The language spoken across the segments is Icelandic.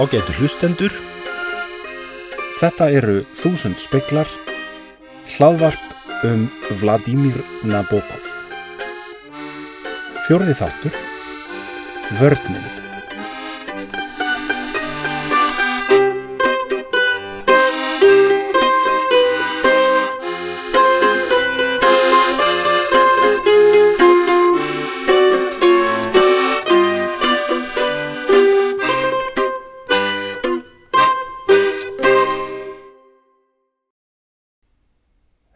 Ágætu hlustendur, þetta eru þúsund speklar, hlaðvarp um Vladimir Nabokov. Fjörði þáttur, vörninn.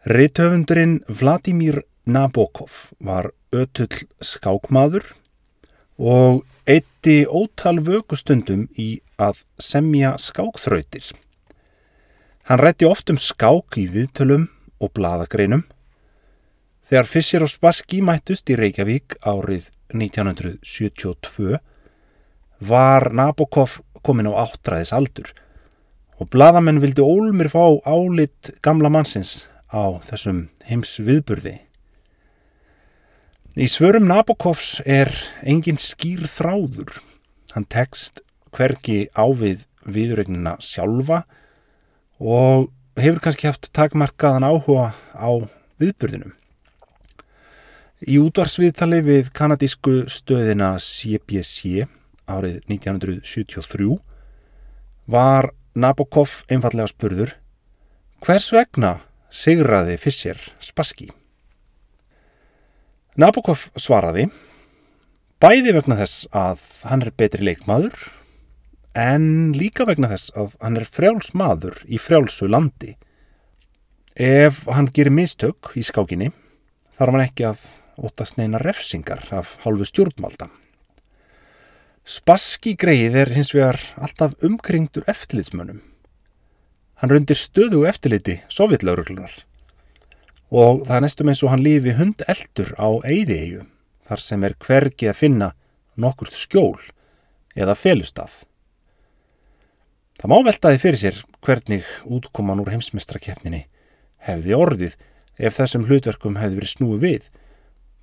Rittöfundurinn Vladimir Nabokov var ötull skákmaður og eitti ótal vökustundum í að semja skákþrautir. Hann rætti oft um skák í viðtölum og bladagreinum. Þegar Fischer og Spassky mættust í Reykjavík árið 1972 var Nabokov komin á áttræðis aldur og bladamenn vildi ólmir fá álit gamla mannsins á þessum heims viðburði. Í svörum Nabokovs er engin skýr þráður. Hann tekst hverki á við viðregnina sjálfa og hefur kannski haft takmarkaðan áhuga á viðburðinum. Í útvarsviðtali við kanadísku stöðina CBC árið 1973 var Nabokov einfallega spurður hvers vegna sigraði Fischer Spassky. Nabokov svaraði bæði vegna þess að hann er betri leikmaður en líka vegna þess að hann er frjálsmaður í frjálsu landi. Ef hann gerir mistök í skákinni þarf hann ekki að óttast neina refsingar af hálfu stjórnmalda. Spassky greið er hins vegar alltaf umkringdur eftirlitsmönnum. Hann rundir stöðu eftirliti sovjetlauruglunar og það er næstum eins og hann lífi hund eldur á eyðiðegu þar sem er hvergi að finna nokkurt skjól eða felustað. Það má veltaði fyrir sér hvernig útkoman úr heimsmeistrakeppninni hefði orðið ef þessum hlutverkum hefði verið snúi við.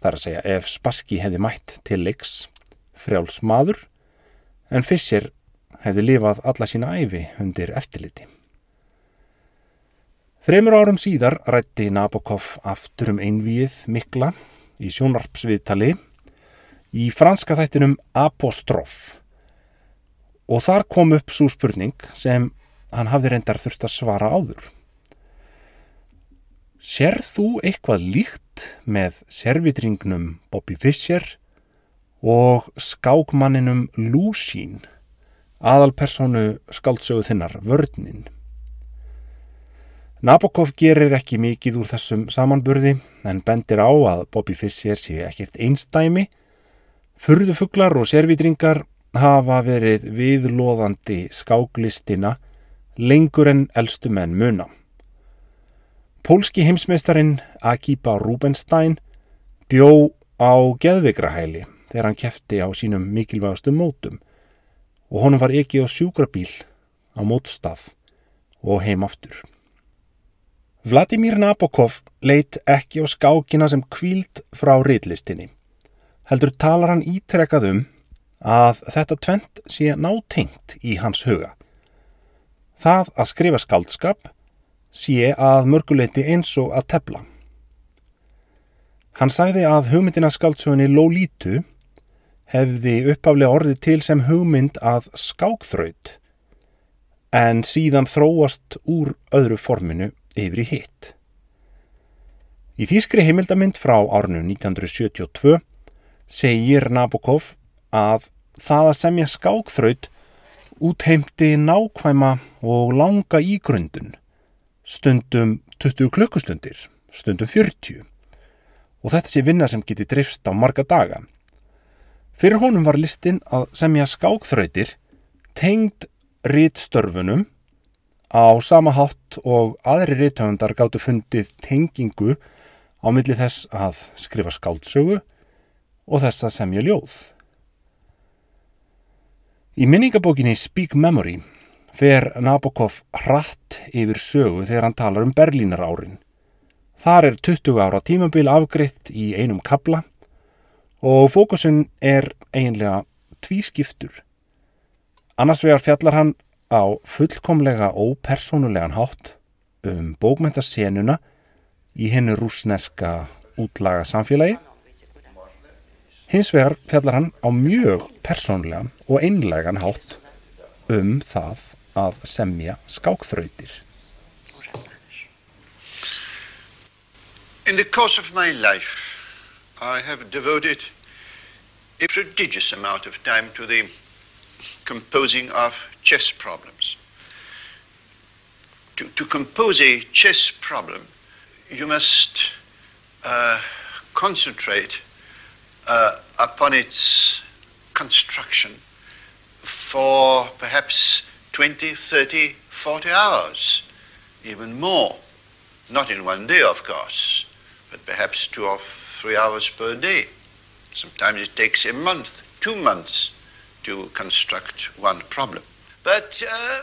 Það er að segja ef Spassky hefði mætt til leiks frjáls maður en Fischer hefði lifað alla sína æfi undir eftirliti. Þreymur árum síðar rætti Nabokov aftur um einvíið mikla í sjónarpsviðtali í franska þættinum Apostrof og þar kom upp svo spurning sem hann hafði reyndar þurft að svara áður. Sér þú eitthvað líkt með servitringnum Bobby Fischer og skákmanninum Lúsín, aðalpersonu skáldsögu þinnar, vörninn? Nabokov gerir ekki mikið úr þessum samanburði en bendir á að Bobby Fischer sé ekkert einstæmi. Furðufuglar og servitringar hafa verið viðlóðandi skáklistina lengur en eldstu menn muna. Pólski heimsmeistarin Akiba Rubenstein bjó á geðvigrahæli þegar hann kefti á sínum mikilvægastu mótum og honum var ekki á sjúkrabíl á mótstað og heim aftur. Vladimir Nabokov leitt ekki á skákina sem kvíld frá riðlistinni. Heldur talar hann ítrekkað um að þetta tvent sé nátengt í hans huga. Það að skrifa skáldskap sé að mörguleiti eins og að tefla. Hann sagði að hugmyndina skáldsögunni Lolítu hefði uppaflega orðið til sem hugmynd að skákþraut en síðan þróast úr öðru forminu yfir í hitt. Í þýskri heimildamind frá árnu 1972 segir Nabokov að það að semja skákþraut útheimti nákvæma og langa ígrundun, stundum 20 klukkustundir, stundum 40 og þetta sé vinna sem geti drifst á marga daga. Fyrir honum var listin að semja skákþrautir tengd rítstörfunum á sama hátt og aðri rithöfundar gáttu fundið tengingu á milli þess að skrifa skáldsögu og þess að semja ljóð. Í minningabókinni Speak Memory fer Nabokov hratt yfir sögu þegar hann talar um Berlínar árin. Þar er 20 ára tímabil afgriðt í einum kabla og fókusin er eiginlega tvískiptur. Annars vegar fjallar hann á fullkomlega ópersónulegan hátt um bókmyndasenuna í hennu rúsneska útlaga samfélagi. Hins vegar fjallar hann á mjög persónulegan og einlegan hátt um það að semja skákþrautir. In the course of my life, I have devoted a prodigious amount of time to the composing of chess problems. To, to compose a chess problem, you must uh, concentrate uh, upon its construction for perhaps 20, 30, 40 hours, even more. Not in one day, of course, but perhaps two or three hours per day. Sometimes it takes a month, two months to construct one problem. But uh,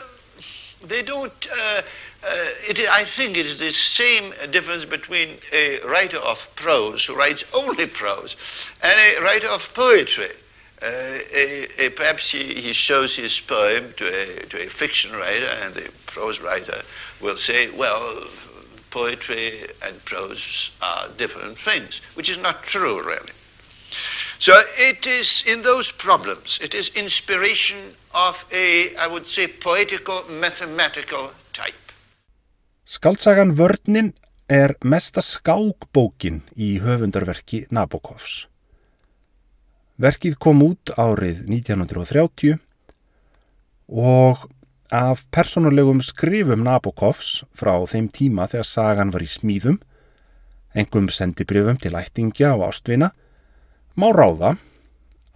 they don't. Uh, uh, it, I think it is the same difference between a writer of prose who writes only prose and a writer of poetry. Uh, a, a, perhaps he, he, shows his poem to a, to a fiction writer, and the prose writer will say, well, poetry and prose are different things, which is not true, really. So it is in those problems, it is inspiration of a, I would say, poetical, mathematical type. Skaldsagan Vörnin er mesta skákbókin í höfundarverki Nabokovs. Verkið kom út árið 1930 og af personulegum skrifum Nabokovs frá þeim tíma þegar sagan var í smíðum, engum sendibrifum til ættingja og ástvina, má ráða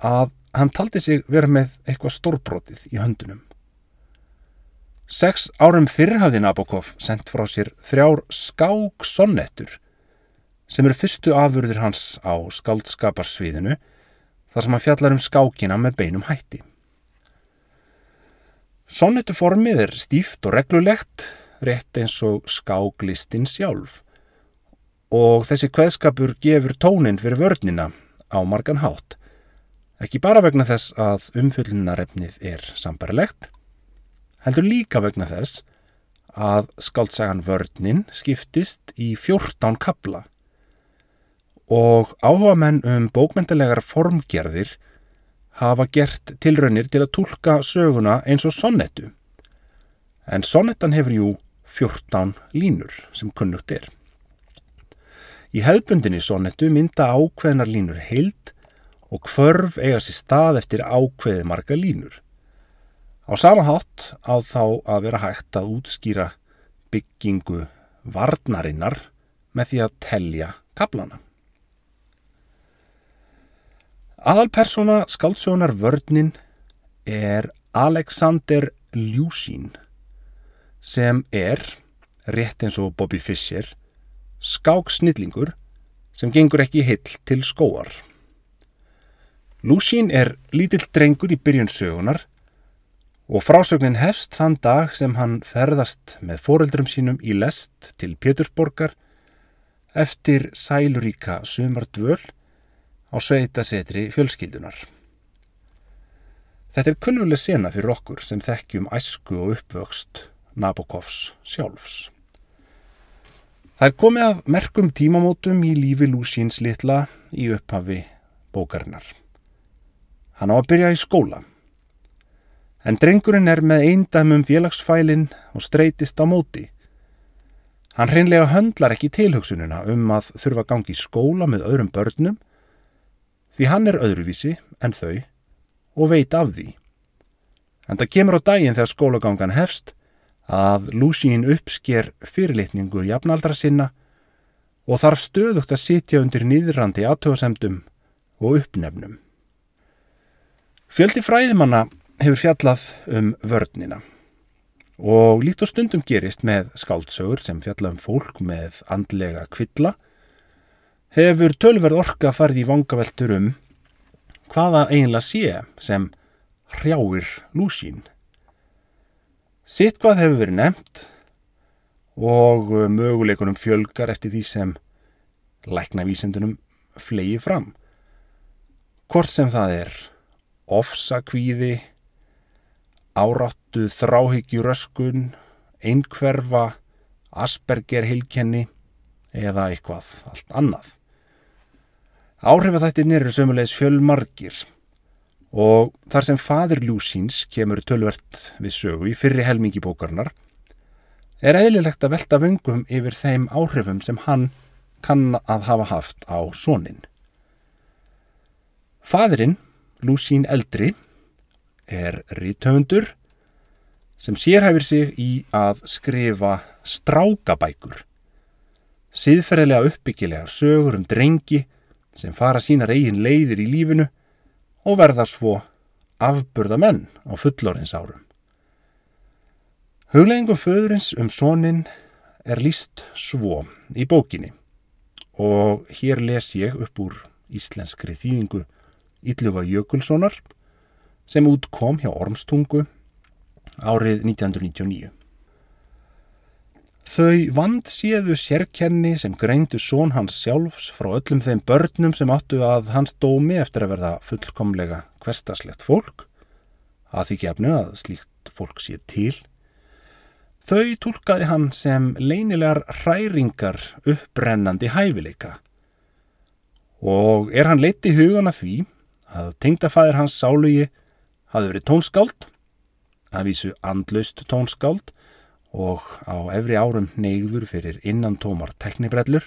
að hann taldi sig vera með eitthvað stórbrotið í höndunum. Seks árum fyrr hafði Nabokov sendt frá sér þrjár skák-sonnettur sem eru fyrstu afurðir hans á skaldskaparsviðinu þar sem hann fjallar um skákina með beinum hætti. Sonnettuformið er stíft og reglulegt, rétt eins og skáklistinn sjálf og þessi kveðskapur gefur tónin fyrir vörnina á margan hátt. Ekki bara vegna þess að umfyllunarefnið er sambarilegt, heldur líka vegna þess að skaldsagan vörnin skiptist í 14 kabla og áhuga menn um bókmyndalegar formgerðir hafa gert tilraunir til að tólka söguna eins og sonnettu. En sonnettan hefur jú 14 línur sem kunnugt er. Í hefðbundinni sonnettu mynda ákveðnar línur heild og kvörf eiga sér stað eftir ákveði marga línur. Á sama hátt á þá að vera hægt að útskýra byggingu varnarinnar með því að telja kaplana. Aðalpersona skáldsjónar vörninn er Alexander Ljúsín sem er, rétt eins og Bobby Fischer, skáksnillingur sem gengur ekki hill til skóar. Ljúsín er lítill drengur í byrjun sögunar og frásögnin hefst þann dag sem hann ferðast með foreldrum sínum í lest til Pétursborgar eftir sæluríka sumardvöl á sveitasetri fjölskyldunar. Þetta er kunnuleg sena fyrir okkur sem þekkjum æsku og uppvöxt Nabokovs sjálfs. Það er komið að merkum tímamótum í lífi Lúsíns litla í upphafi bókarinnar. Hann á að byrja í skóla. En drengurinn er með eindæmum félagsfælinn og streytist á móti. Hann hreinlega höndlar ekki tilhugsununa um að þurfa gangi í skóla með öðrum börnum því hann er öðruvísi en þau og veit af því. En það kemur á daginn þegar skólagangan hefst að Lúsín uppsker fyrirlitningu jafnaldra sinna og þarf stöðugt að sitja undir nýðrandi aðtöðasemdum og uppnefnum. Fjöldi fræðimanna hefur fjallað um vörnina og líkt og stundum gerist með skáldsögur sem fjalla um fólk með andlega kvilla hefur tölverð orka farið í vangaveltur um hvaða eiginlega sé sem hrjáir lúsín. Sitt hvað hefur verið nefnt og möguleikunum fjölgar eftir því sem læknavísendunum flegi fram. Hvort sem það er ofsakvíði, áráttu þráhyggjuröskun, einhverfa, Asperger hilkenni eða eitthvað allt annað. Áhrifaþættirnir eru sömulegis fjölmargir og þar sem fadir Ljúsíns kemur tölvert við sögu í fyrri helmingi bókarnar er eðlilegt að velta vöngum yfir þeim áhrifum sem hann kann að hafa haft á sónin. Fadirinn, Ljúsín eldri, er rítöfundur sem sérhæfir sig í að skrifa strákabækur, siðferðilega uppbyggilegar sögur um drengi sem fara sínar eigin leiðir í lífinu og verða svo afburða menn á fullorins árum. Hugleggingum föðurins um sónin er líst svo í bókinni og hér les ég upp úr íslenskri þýðingu Ylluga Jökulssonar sem útkom hjá Ormstungu árið 1999. Þau vand séðu sérkenni sem greindu són hans sjálfs frá öllum þeim börnum sem áttu að hans dómi eftir að verða fullkomlega hverstaslegt fólk, að því gefnu að slíkt fólk sé til. Þau tólkaði hann sem leinilegar hræringar uppbrennandi hæfileika. Og er hann leitt í hugana því að tengdafæðir hans sálugi hafði verið tónskáld, að vísu andlaust tónskáld og á efri árum neyður fyrir innan tómar teknibrellur,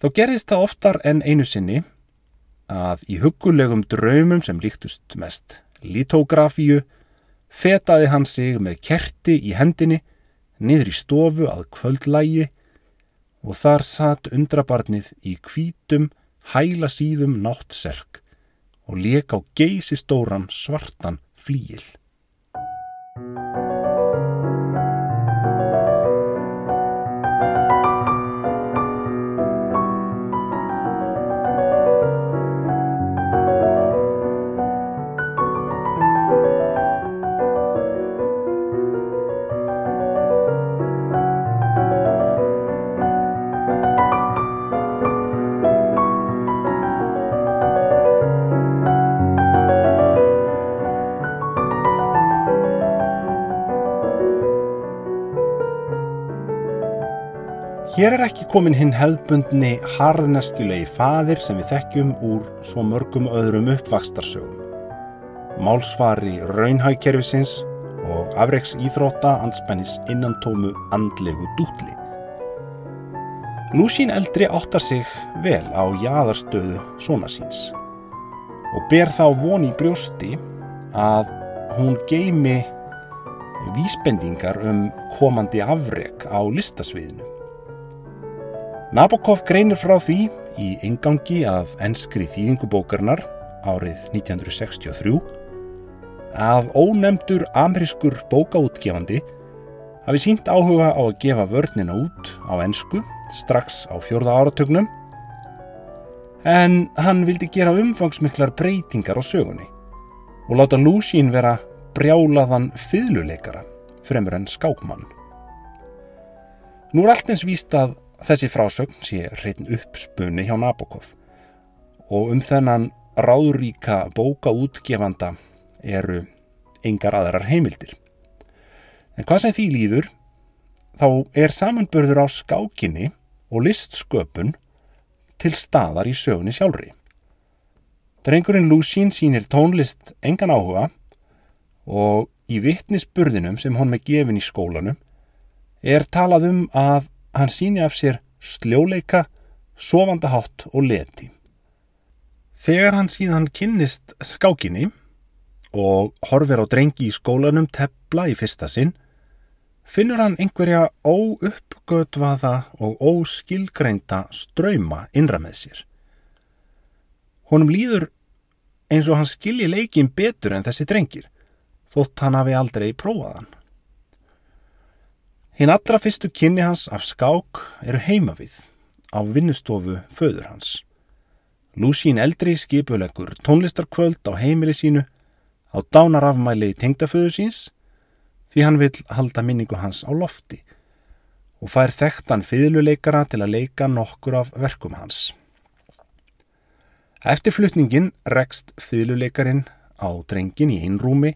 þá gerðist það oftar en einu sinni að í hugulegum draumum sem líktust mest litografíu fetaði hann sig með kerti í hendinni niður í stofu að kvöldlægi og þar satt undrabarnið í kvítum hæla síðum náttserk og leka á geysi stóran svartan flíil. Hér er ekki komin hinn hefðbundni harðneskjulegi faðir sem við þekkjum úr svo mörgum öðrum uppvakstarsögum. Málsvari raunhægkerfisins og afreiks íþrótta anspennis innan tómu andlegu dútli. Lúsín eldri áttar sig vel á jaðarstöðu svona síns og ber þá von í brjósti að hún geimi vísbendingar um komandi afreg á listasviðinu. Nabokov greinir frá því í ingangi að enskri þýðingubókarnar árið 1963 að ónemdur amerískur bókaútgefandi hafi sínt áhuga á að gefa vörnina út á ensku strax á fjörða áratögnum en hann vildi gera umfangsmiklar breytingar á sögunni og láta Lúsín vera brjálaðan fyðluleikara fremur en skákmann. Nú er allt eins víst að Þessi frásögn sé hreitn uppspunni hjá Nabokov og um þennan ráðuríka bóka útgefanda eru engar aðrar heimildir. En hvað sem því líður, þá er samanbörður á skákinni og listsköpun til staðar í sögunni sjálfri. Drengurinn Lúsín sínir tónlist engan áhuga og í vittnisburðinum sem hon með gefin í skólanum er talað um að hann síni af sér sljóleika, sofandahátt og leti. Þegar hann síðan kynnist skákinni og horfir á drengi í skólanum tepla í fyrsta sinn, finnur hann einhverja óuppgötvaða og óskilgreinda ströyma innra með sér. Honum líður eins og hann skilji leikin betur en þessi drengir, þótt hann hafi aldrei prófaðan. Hinn allra fyrstu kynni hans af skák eru heimavið á vinnustofu föður hans. Lúsín eldri skipulegur tónlistarkvöld á heimili sínu á dánarafmæli tengdaföðu síns því hann vil halda minningu hans á lofti og fær þekktan fiðluleikara til að leika nokkur af verkum hans. Eftir flutningin rekst fiðluleikarin á drengin í einrúmi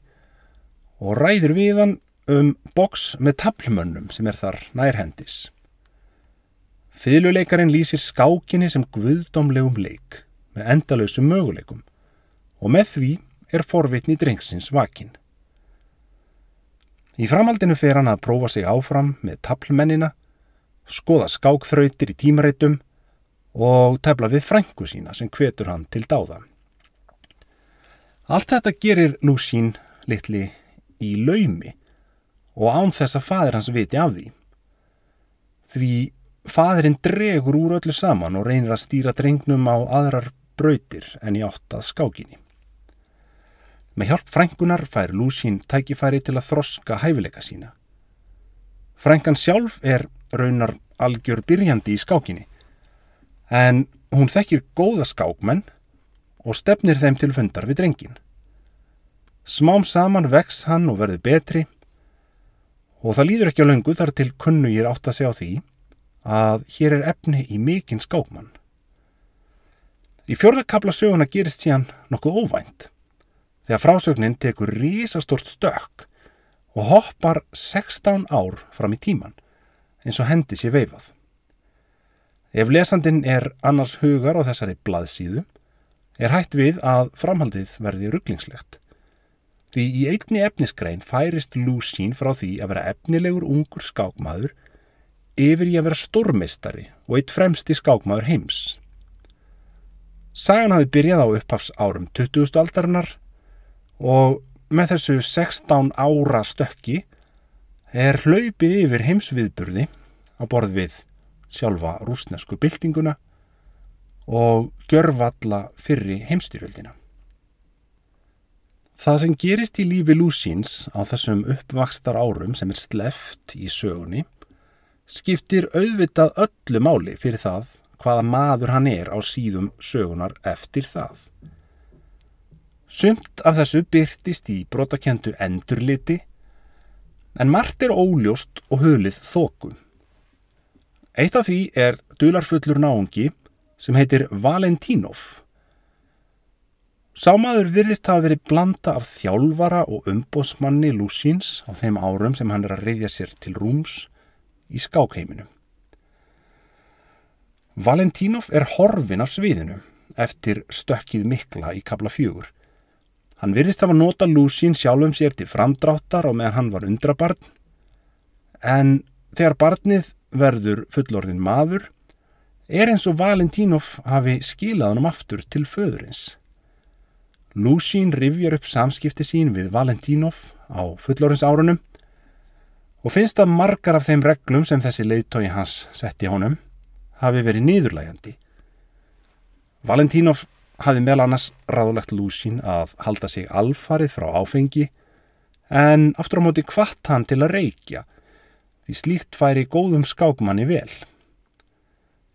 og ræður við hann um boks með tablmönnum sem er þar nærhendis. Fyðluleikarin lýsir skákinni sem guðdomlegum leik með endalösum möguleikum og með því er forvitni drengsins vakin. Í framhaldinu fer hann að prófa sig áfram með tablmennina, skoða skákþrautir í tímareitum og tefla við frængu sína sem hvetur hann til dáða. Allt þetta gerir Lúsín litli í laumi og án þess að fadir hans viti af því. Því fadirinn dregur úr öllu saman og reynir að stýra drengnum á aðrar brautir en í átt að skákinni. Með hjálp frængunar fær Lúsín tækifæri til að þroska hæfileika sína. Frængan sjálf er raunar algjör byrjandi í skákinni en hún þekkir góða skákmenn og stefnir þeim til fundar við drengin. Smám saman vex hann og verður betri og það líður ekki á löngu þar til kunnugir átt að segja á því að hér er efni í mikinn skákmann. Í fjörðakabla söguna gerist síðan nokkuð óvænt þegar frásögnin tekur risastort stök og hoppar 16 ár fram í tíman eins og hendi sér veifað. Ef lesandin er annars hugar á þessari blaðsíðu er hægt við að framhaldið verði rugglingslegt. Því í einni efnisgrein færist Lúsín frá því að vera efnilegur ungur skákmaður yfir í að vera stórmistari og eitt fremsti skákmaður heims. Sagan hafi byrjað á upphafs árum 20. aldarinnar og með þessu 16 ára stökki er hlaupið yfir heimsviðburði á borð við sjálfa rúsnesku byltinguna og gjörvalla fyrri heimstyrjöldina. Það sem gerist í lífi Lúsins á þessum uppvakstar árum sem er sleft í sögunni skiptir auðvitað öllu máli fyrir það hvaða maður hann er á síðum sögunar eftir það. Sumt af þessu byrtist í brotakendu endurliti en margt er óljóst og hölið þóku. Eitt af því er dularfullur náungi sem heitir Valentínov. Sámaður virðist hafa verið blanda af þjálfara og umbósmanni Lúsins á þeim árum sem hann er að reyðja sér til rúms í skákheiminu. Valentínov er horfin af sviðinu eftir stökkið mikla í kabla fjögur. Hann virðist hafa nota Lúsin sjálfum sér til framdráttar og meðan hann var undrabarn en þegar barnið verður fullorðin maður er eins og Valentínov hafi skilað hann um aftur til föðurins. Lúsín rivjar upp samskipti sín við Valentínov á fullorðins árunum og finnst að margar af þeim reglum sem þessi leiðtói hans setti honum hafi verið nýðurlægandi. Valentínov hafi meðal annars ráðlegt Lúsín að halda sig alfarið frá áfengi en aftur á móti kvart hann til að reykja því slíkt færi góðum skákmanni vel.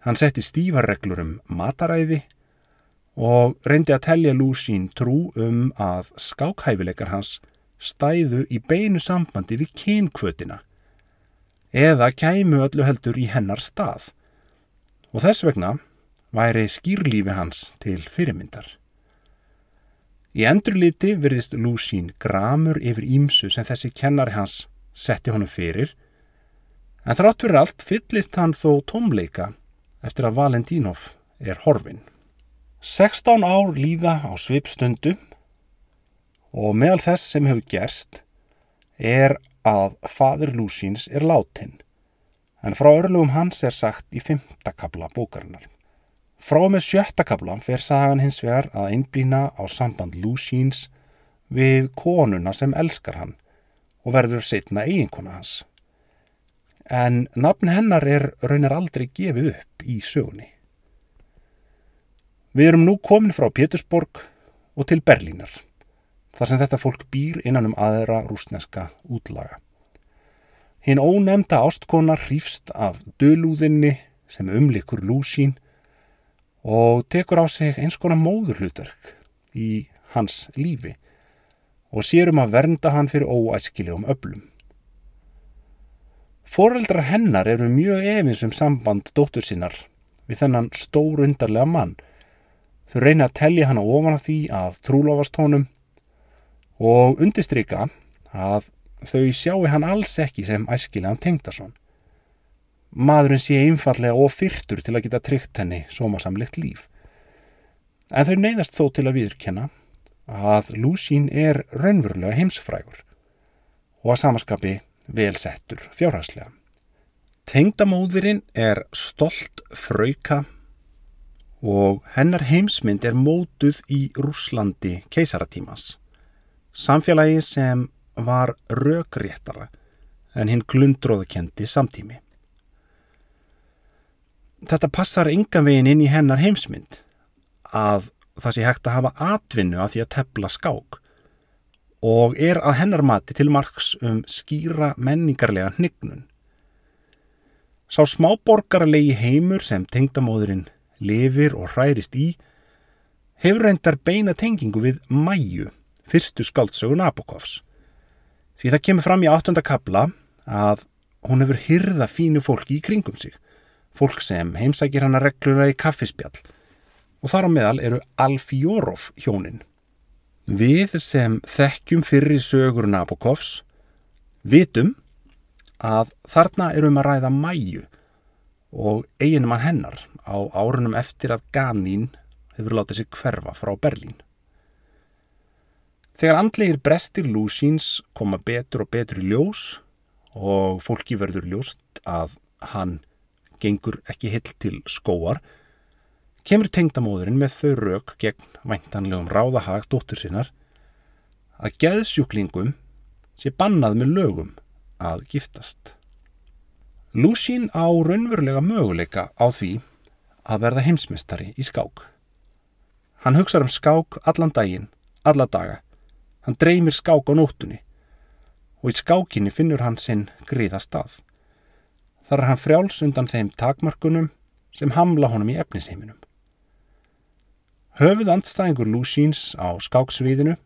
Hann setti stífarreglur um mataræði og reyndi að telja Lúsín trú um að skákhæfileikar hans stæðu í beinu sambandi við kynkvötina eða kæmu öllu heldur í hennar stað og þess vegna væri skýrlífi hans til fyrirmyndar. Í endurliti verðist Lúsín gramur yfir ímsu sem þessi kennari hans setti honum fyrir en þrátt fyrir allt fyllist hann þó tómleika eftir að Valentínov er horfin. 16 ár líða á svipstundu og meðal þess sem hefur gerst er að fadur Lúsins er látin en frá örlugum hans er sagt í fymtakabla bókarinnar. Frá með sjöttakabla fer sagan hins vegar að einblýna á samband Lúsins við konuna sem elskar hann og verður setna eiginkona hans. En nafn hennar er raunar aldrei gefið upp í sögunni. Við erum nú komin frá Pétursborg og til Berlínar, þar sem þetta fólk býr innan um aðra rúsneska útlaga. Hinn ónemda ástkona hrýfst af dölúðinni sem umlikur lúsín og tekur á sig eins konar móðurhlutverk í hans lífi og sérum að vernda hann fyrir óæskilegum öblum. Fóreldrar hennar eru mjög efins um samband dóttur sinnar við þennan stór undarlega mann Þau reyna að tellja hana ofan af því að trúlofast honum og undistrykka að þau sjáu hann alls ekki sem æskilegan tengdason. Maðurinn sé einfallega ofyrtur til að geta tryggt henni sómasamlegt líf. En þau neyðast þó til að viðurkenna að Lúsín er raunverulega heimsfrægur og að samaskapi velsettur fjárhagslega. Tengdamóðurinn er stolt fröyka og hennar heimsmynd er mótuð í Rúslandi keisaratímas. Samfélagi sem var rökréttara en hinn glundróðakendi samtími. Þetta passar engan veginn inn í hennar heimsmynd að það sé hægt að hafa atvinnu af því að tepla skák og er að hennar mati til margs um skýra menningarlega hnignun. Sá smáborgarlegi heimur sem tengdamóðurinn lifir og hærist í hefur reyndar beina tengingu við mæju, fyrstu skáldsögun Apokovs. Því það kemur fram í áttundakabla að hún hefur hyrða fínu fólki í kringum sig, fólk sem heimsækir hana regluna í kaffispjall og þar á meðal eru Alfjórov hjónin. Við sem þekkjum fyrir sögur Nabokovs vitum að þarna erum að ræða mæju og eiginum hann hennar á árunum eftir að Ganín hefur látið sig hverfa frá Berlín. Þegar andlegir brestir Lúsíns koma betur og betur í ljós og fólki verður ljóst að hann gengur ekki hill til skóar kemur tengdamóðurinn með þau rauk gegn væntanlegum ráðahag dóttur sinnar að geðsjúklingum sé bannað með lögum að giftast. Lúsín á raunverulega möguleika á því að verða heimsmestari í skák. Hann hugsaður um skák allan daginn, alla daga. Hann dreymir skák á nóttunni og í skákinni finnur hann sinn gríða stað. Þar er hann frjáls undan þeim takmarkunum sem hamla honum í efnisheiminum. Höfuð andstæðingur Lúsíns á skáksviðinu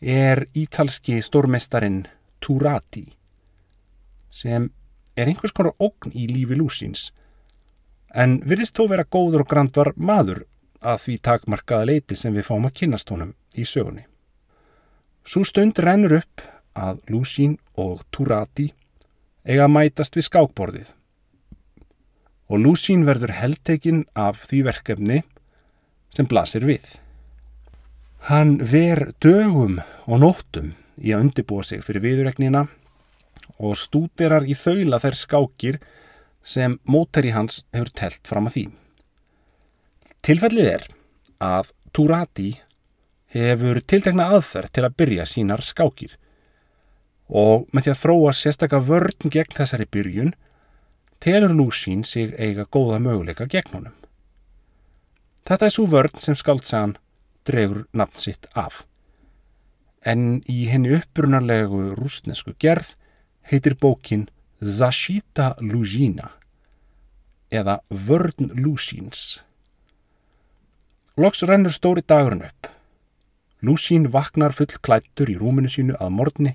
er ítalski stórmestarin Turati sem er einhvers konar ógn í lífi Lúsíns en virðist þó vera góður og grandvar maður að því takmarkaða leiti sem við fáum að kynast honum í sögunni. Svo stund rennur upp að Lúsín og Turati eiga að mætast við skákborðið og Lúsín verður heldtekinn af því verkefni sem blasir við. Hann ver dögum og nóttum í að undibúa sig fyrir viðuregnina og stúderar í þaula þær skákir sem mótari hans hefur telt fram að því. Tilfellið er að Turati hefur tiltekna aðferð til að byrja sínar skákir og með því að þróa sérstakka vörn gegn þessari byrjun telur Lúsín sig eiga góða möguleika gegn honum. Þetta er svo vörn sem skaldsagan dregur nafn sitt af. En í henni upprunarlegu rúsnesku gerð heitir bókin Zashita Luzina eða Vörn Lúsíns. Loks rennur stóri dagurinn upp. Lúsín vaknar full klættur í rúminu sínu að morgni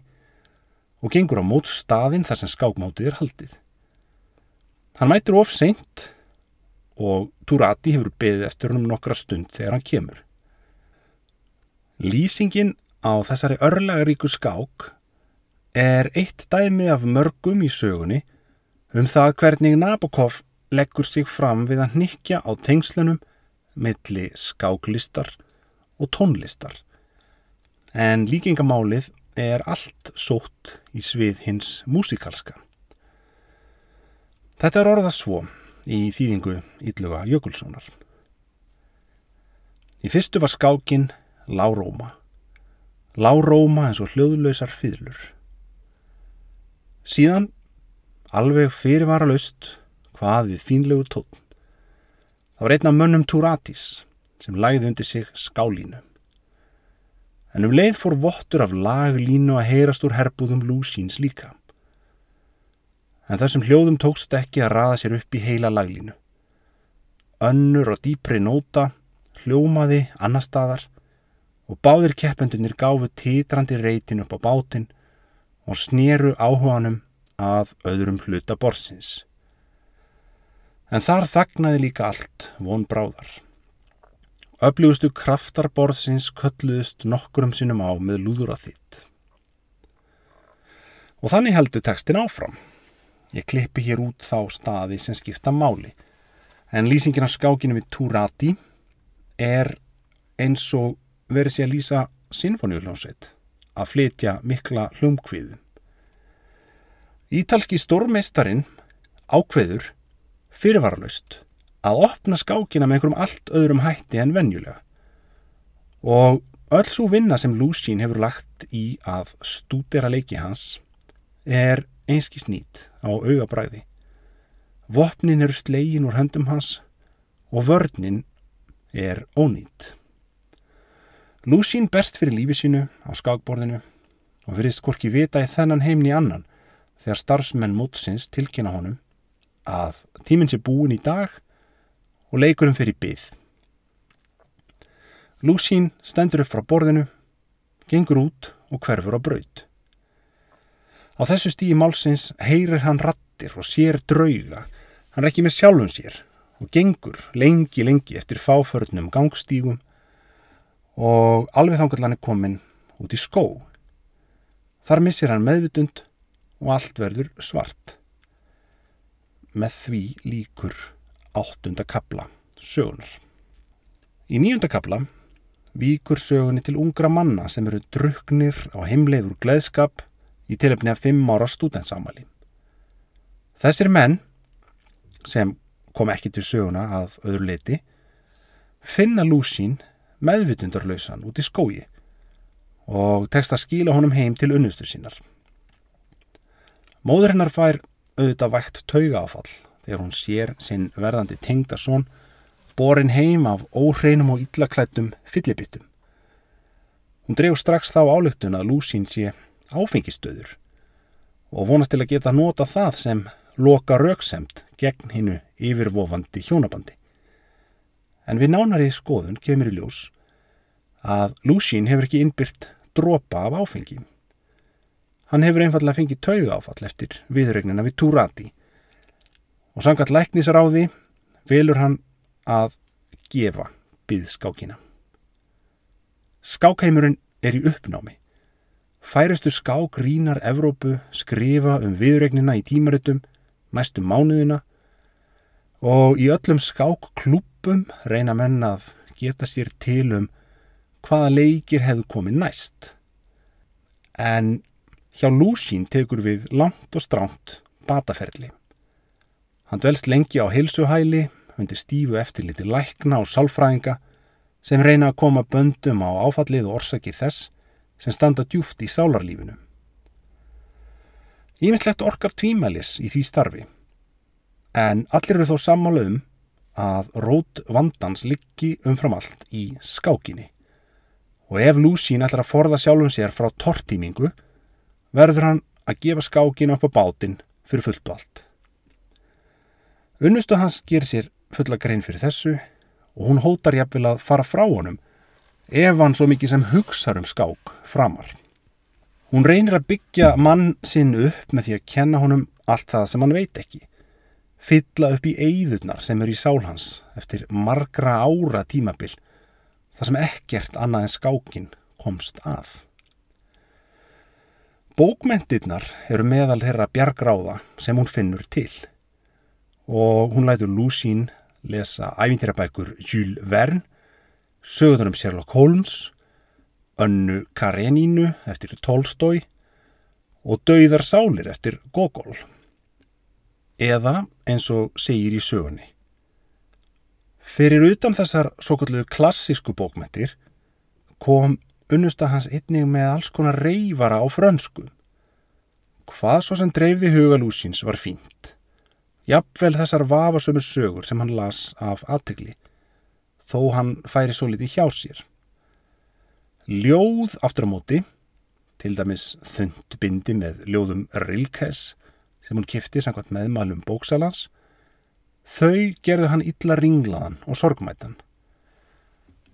og gengur á mót staðinn þar sem skákmátið er haldið. Hann mætir of seint og Turati hefur beðið eftir hennum nokkra stund þegar hann kemur. Lýsingin á þessari örlagaríku skák er eitt dæmi af mörgum í sögunni um það hvernig Nabokov leggur sig fram við að nikja á tengslunum milli skáklistar og tónlistar. En líkingamálið er allt sótt í svið hins músikalska. Þetta er orðað svo í þýðingu Ítluga Jökulssonar. Í fyrstu var skákin Láróma. Láróma eins og hljóðlausar fýðlur. Síðan, alveg fyrirvara laust, hvað við fínlegur tótt. Það var einn af mönnum Turatis sem lagði undir sig skálínu. En um leið fór vottur af laglínu að heyrast úr herbúðum Lúsíns líka en þessum hljóðum tókst ekki að raða sér upp í heila laglínu. Önnur og dýpri nóta hljómaði annar staðar og báðir keppendunir gáfu títrandi reytin upp á bátinn og sneru áhuganum að öðrum hluta borsins. En þar þagnaði líka allt von bráðar. Öflugustu kraftar borðsins kölluðust nokkurum sinum á með lúðura þitt. Og þannig heldur textin áfram. Ég klippi hér út þá staði sem skipta máli. En lýsingin á skákinu við Turati er eins og verið sér að lýsa sinfoníuljónsveit að flytja mikla hlumkviðu. Ítalski stórmeistarin ákveður fyrirvaralaust að opna skákina með einhverjum allt öðrum hætti en venjulega. Og öll svo vinna sem Lúsín hefur lagt í að stúdera leiki hans er einski snít á augabræði. Vopnin eru slegin úr höndum hans og vörnin er ónýtt. Lúsín berst fyrir lífi sínu á skákborðinu og verðist hvorki vita í þennan heimni annan þegar starfsmenn mótsins tilkynna honum að tíminn sé búin í dag og leikurum fyrir byggð. Lúsín stendur upp frá borðinu, gengur út og hverfur á braut. Á þessu stíi málsins heyrir hann rattir og sér drauga. Hann er ekki með sjálfum sér og gengur lengi lengi eftir fáförnum gangstígum og alveg þangallan er komin út í skó. Þar missir hann meðvitund og allt verður svart. Með því líkur áttunda kapla sögunar. Í nýjunda kapla víkur sögunni til ungra manna sem eru druknir á heimleiður gleðskap í tilöfni af fimm ára stúdensamali. Þessir menn, sem kom ekki til söguna að öðru leiti, finna Lúsín meðvitundarlausan út í skói og tekst að skila honum heim til unnustu sínar. Móður hennar fær auðvitað vægt tauga áfall þegar hún sér sinn verðandi tengdason borin heim af óhreinum og illaklættum fyllibittum. Hún dregur strax þá álugtun að Lúsín sé áfengistöður og vonast til að geta nota það sem loka rauksemt gegn hinnu yfirvofandi hjónabandi. En við nánari skoðun kemur í ljós að Lúsín hefur ekki innbyrt dropa af áfengi. Hann hefur einfallega fengið tauga áfall eftir viðrögnina við Turati og sangat læknisráði velur hann að gefa byðskákina. Skákheimurinn er í uppnámi. Færustu skák rínar Evrópu skrifa um viðregnina í tímaritum næstu mánuðina og í öllum skákklúpum reyna menn að geta sér til um hvaða leikir hefðu komið næst. En hjá Lúsín tekur við langt og stránt bataferli. Hann dvelst lengi á heilsuhæli undir stífu eftirliti lækna og sálfræðinga sem reyna að koma böndum á áfallið og orsaki þess sem standa djúft í sálarlífinu. Ímislegt orkar tvímælis í því starfi, en allir eru þó sammála um að rót vandans liggi umfram allt í skákinni og ef Lúsín ætlar að forða sjálfum sér frá tortímingu verður hann að gefa skákin upp á bátinn fyrir fullt og allt. Unnustu hans ger sér fulla grein fyrir þessu og hún hótar jafnvel að fara frá honum ef hann svo mikið sem hugsar um skák framar. Hún reynir að byggja mann sinn upp með því að kenna honum allt það sem hann veit ekki. Fylla upp í eigðurnar sem eru í sálhans eftir margra ára tímabil þar sem ekkert annað en skákin komst að. Bókmentirnar eru meðal þeirra bjargráða sem hún finnur til og hún lætur Lúsín lesa ævintýrabækur Jules Verne, sögður um Sherlock Holmes, Önnu Karenínu eftir Tolstói og Dauðar sálir eftir Gogol. Eða eins og segir í sögunni. Fyrir utan þessar svo kallu klassísku bókmentir kom unnusta hans einnig með alls konar reyfara á frönsku. Hvað svo sem dreifði hugalúsins var fínt. Jafnvel þessar vafasömur sögur sem hann las af aðtegli, þó hann færi svo litið hjá sér. Ljóð aftur á móti, til dæmis þund bindi með ljóðum Rilkes sem hún kifti samkvæmt meðmælum bóksalans, þau gerðu hann illa ringlaðan og sorgmætan.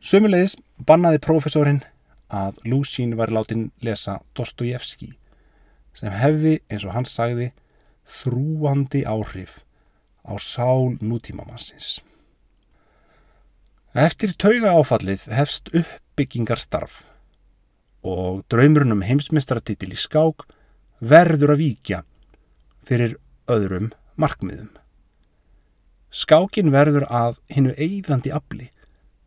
Sömulegis bannaði profesorinn að Lúsín var látin lesa Dostojevski sem hefði, eins og hann sagði, þrúandi áhrif á sál nútímamassins. Eftir tauga áfallið hefst uppbyggingar starf og draumurinn um heimsmyndstratitil í skák verður að víkja fyrir öðrum markmiðum. Skákin verður að hinnu eigðandi afli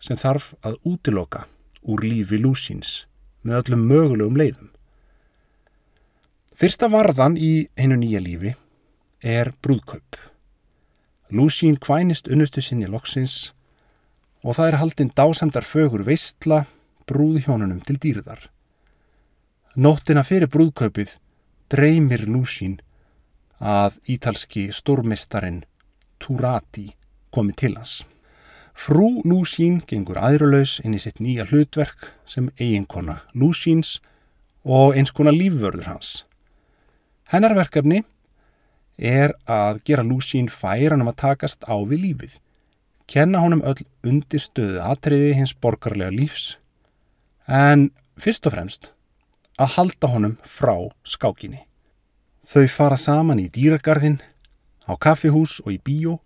sem þarf að útiloka úr lífi lúsins með öllum mögulegum leiðum. Fyrsta varðan í hinnu nýja lífi er brúðkaup. Lúsín kvænist unnustu sinni loksins og það er haldinn dásamdar fögur veistla brúðhjónunum til dýrðar. Nóttina fyrir brúðkaupið dreymir Lúsín að ítalski stórmistarinn Turati komi til hans. Frú Lúsín gengur aðrulaus inn í sitt nýja hlutverk sem eiginkona Lúsíns og eins konar lífvörður hans. Hennar verkefni er að gera Lúsín færan um að takast á við lífið, kenna honum öll undir stöðu atriði hins borgarlega lífs, en fyrst og fremst að halda honum frá skákinni. Þau fara saman í dýragarðin, á kaffihús og í bíó,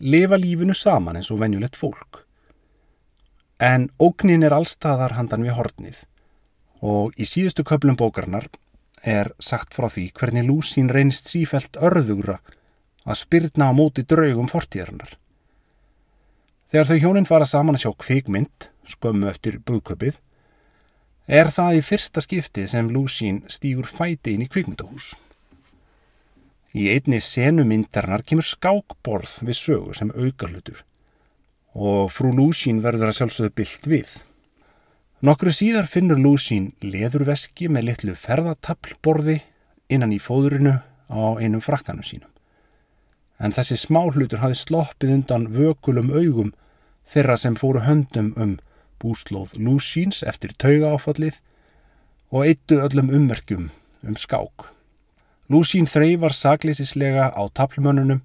lifa lífinu saman eins og venjulegt fólk. En ógnin er allstaðar handan við hortnið og í síðustu köplum bókarnar er sagt frá því hvernig Lúsín reynist sífælt örðugra að spyrna á móti draugum fortíðarinnar. Þegar þau hjónin fara saman að sjá kvikmynd, skömmu eftir brúðköpið, er það í fyrsta skipti sem Lúsín stýgur fæti inn í kvikmyndahús. Í einni senumyndarnar kemur skákborð við sögu sem aukarlutur og frú Lúsín verður að sjálfsögðu byllt við. Nokkru síðar finnur Lúsín leðurveski með litlu ferðataplborði innan í fóðurinu á einum frakkanum sínum. En þessi smáhlutur hafi sloppið undan vökulum augum þeirra sem fóru höndum um búslóð Lúsíns eftir tauga áfallið og eittu öllum ummerkjum um skák. Lúsín þreyfar saglýsislega á taplmönnunum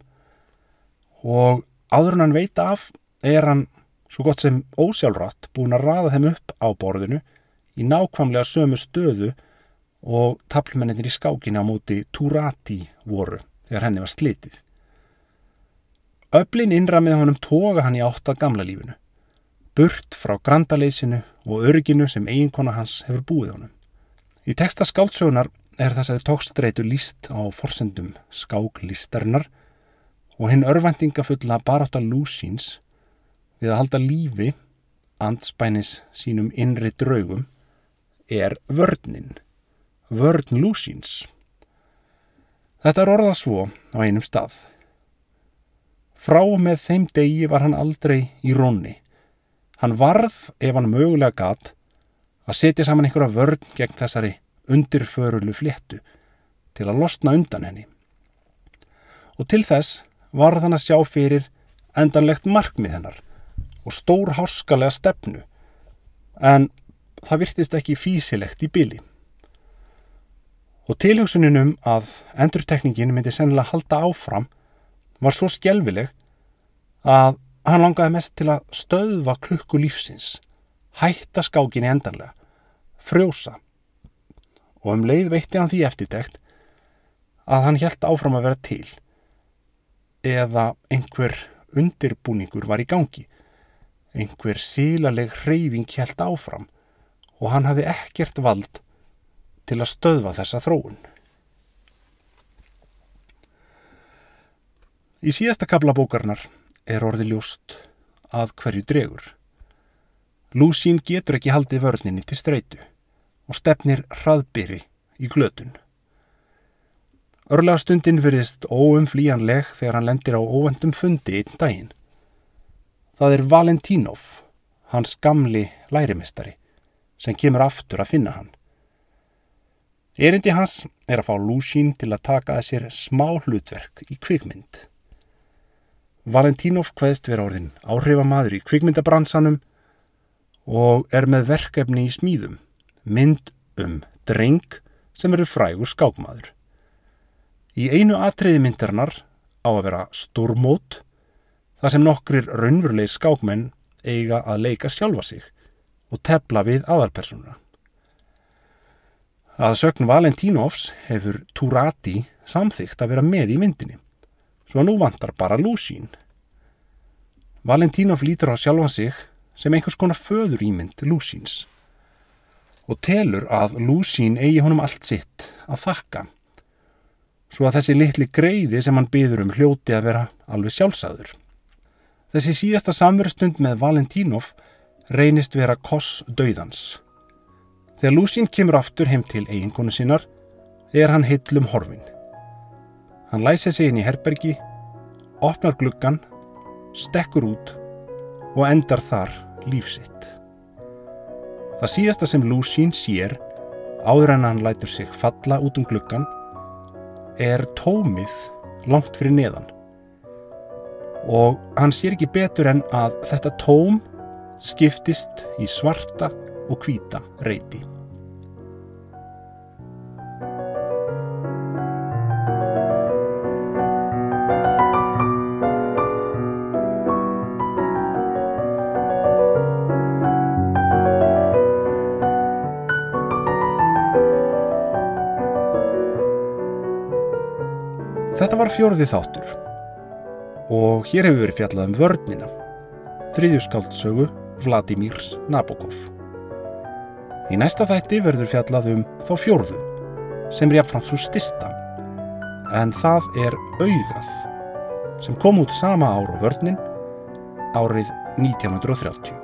og áður hann veit af er hann svo gott sem ósjálfrátt búin að raða þeim upp á borðinu í nákvæmlega sömu stöðu og taplmenninir í skákinu á móti Turati voru þegar henni var slitið. Öblin innra með honum toga hann í átt að gamla lífinu, burt frá grandaleysinu og örginu sem eiginkona hans hefur búið honum. Í texta skáltsögunar er þessari tókstreitu líst á forsendum skáklistarinnar og hinn örvendingafulla barátt að lúsins við að halda lífi andspænis sínum innri draugum er vörninn, vörn lúsins. Þetta er orðað svo á einum stað. Frá með þeim degi var hann aldrei í rónni. Hann varð, ef hann mögulega gatt, að setja saman einhverja vörn gegn þessari undirförulu fléttu til að losna undan henni. Og til þess var þann að sjá fyrir endanlegt markmið hennar og stór háskalega stefnu en það virtist ekki físilegt í byli. Og tilhugsuninum að endurtekningin myndi sennilega halda áfram var svo skjelvileg að hann langaði mest til að stöðva klukku lífsins, hætta skákinni endanlega, frjósa og um leið veitti hann því eftirtekt að hann helt áfram að vera til eða einhver undirbúningur var í gangi Einhver sílaleg hreyfing helt áfram og hann hafði ekkert vald til að stöðva þessa þróun. Í síðasta kabla bókarnar er orði ljóst að hverju dregur. Lúsín getur ekki haldið vörninni til streitu og stefnir hraðbyri í glötun. Örlega stundin verðist óumflíjanleg þegar hann lendir á óvendum fundi einn daginn. Það er Valentínov, hans gamli lærimistari, sem kemur aftur að finna hann. Erindi hans er að fá Lúsín til að taka að sér smá hlutverk í kvikmynd. Valentínov hvaðist vera orðin áhrifamadur í kvikmyndabransanum og er með verkefni í smíðum, mynd um dreng sem verður frægur skákmaður. Í einu atriði myndarinnar á að vera stórmót þar sem nokkrir raunveruleg skákmenn eiga að leika sjálfa sig og tepla við aðalpersonuna. Að sögn Valentínovs hefur Turati samþygt að vera með í myndinni, svo nú vantar bara Lúsín. Valentínov lítur á sjálfa sig sem einhvers konar föður ímynd Lúsíns og telur að Lúsín eigi honum allt sitt að þakka svo að þessi litli greiði sem hann byður um hljóti að vera alveg sjálfsagður. Þessi síðasta samverstund með Valentínov reynist vera koss döiðans. Þegar Lúsín kemur aftur heim til eiginkonu sinnar er hann hillum horfin. Hann læsir sig inn í herbergi, opnar gluggan, stekkur út og endar þar lífsitt. Það síðasta sem Lúsín sér áður en hann lætur sig falla út um gluggan er tómið langt fyrir neðan og hann sér ekki betur en að þetta tóm skiptist í svarta og hvita reyti. Var fjóruði þáttur og hér hefur verið fjallað um vörnina, þriðjuskáldsögu Vladimirs Nabokov. Í næsta þætti verður fjallað um þá fjórðu sem er jafnframt svo stista en það er augað sem kom út sama ár á vörnin árið 1930.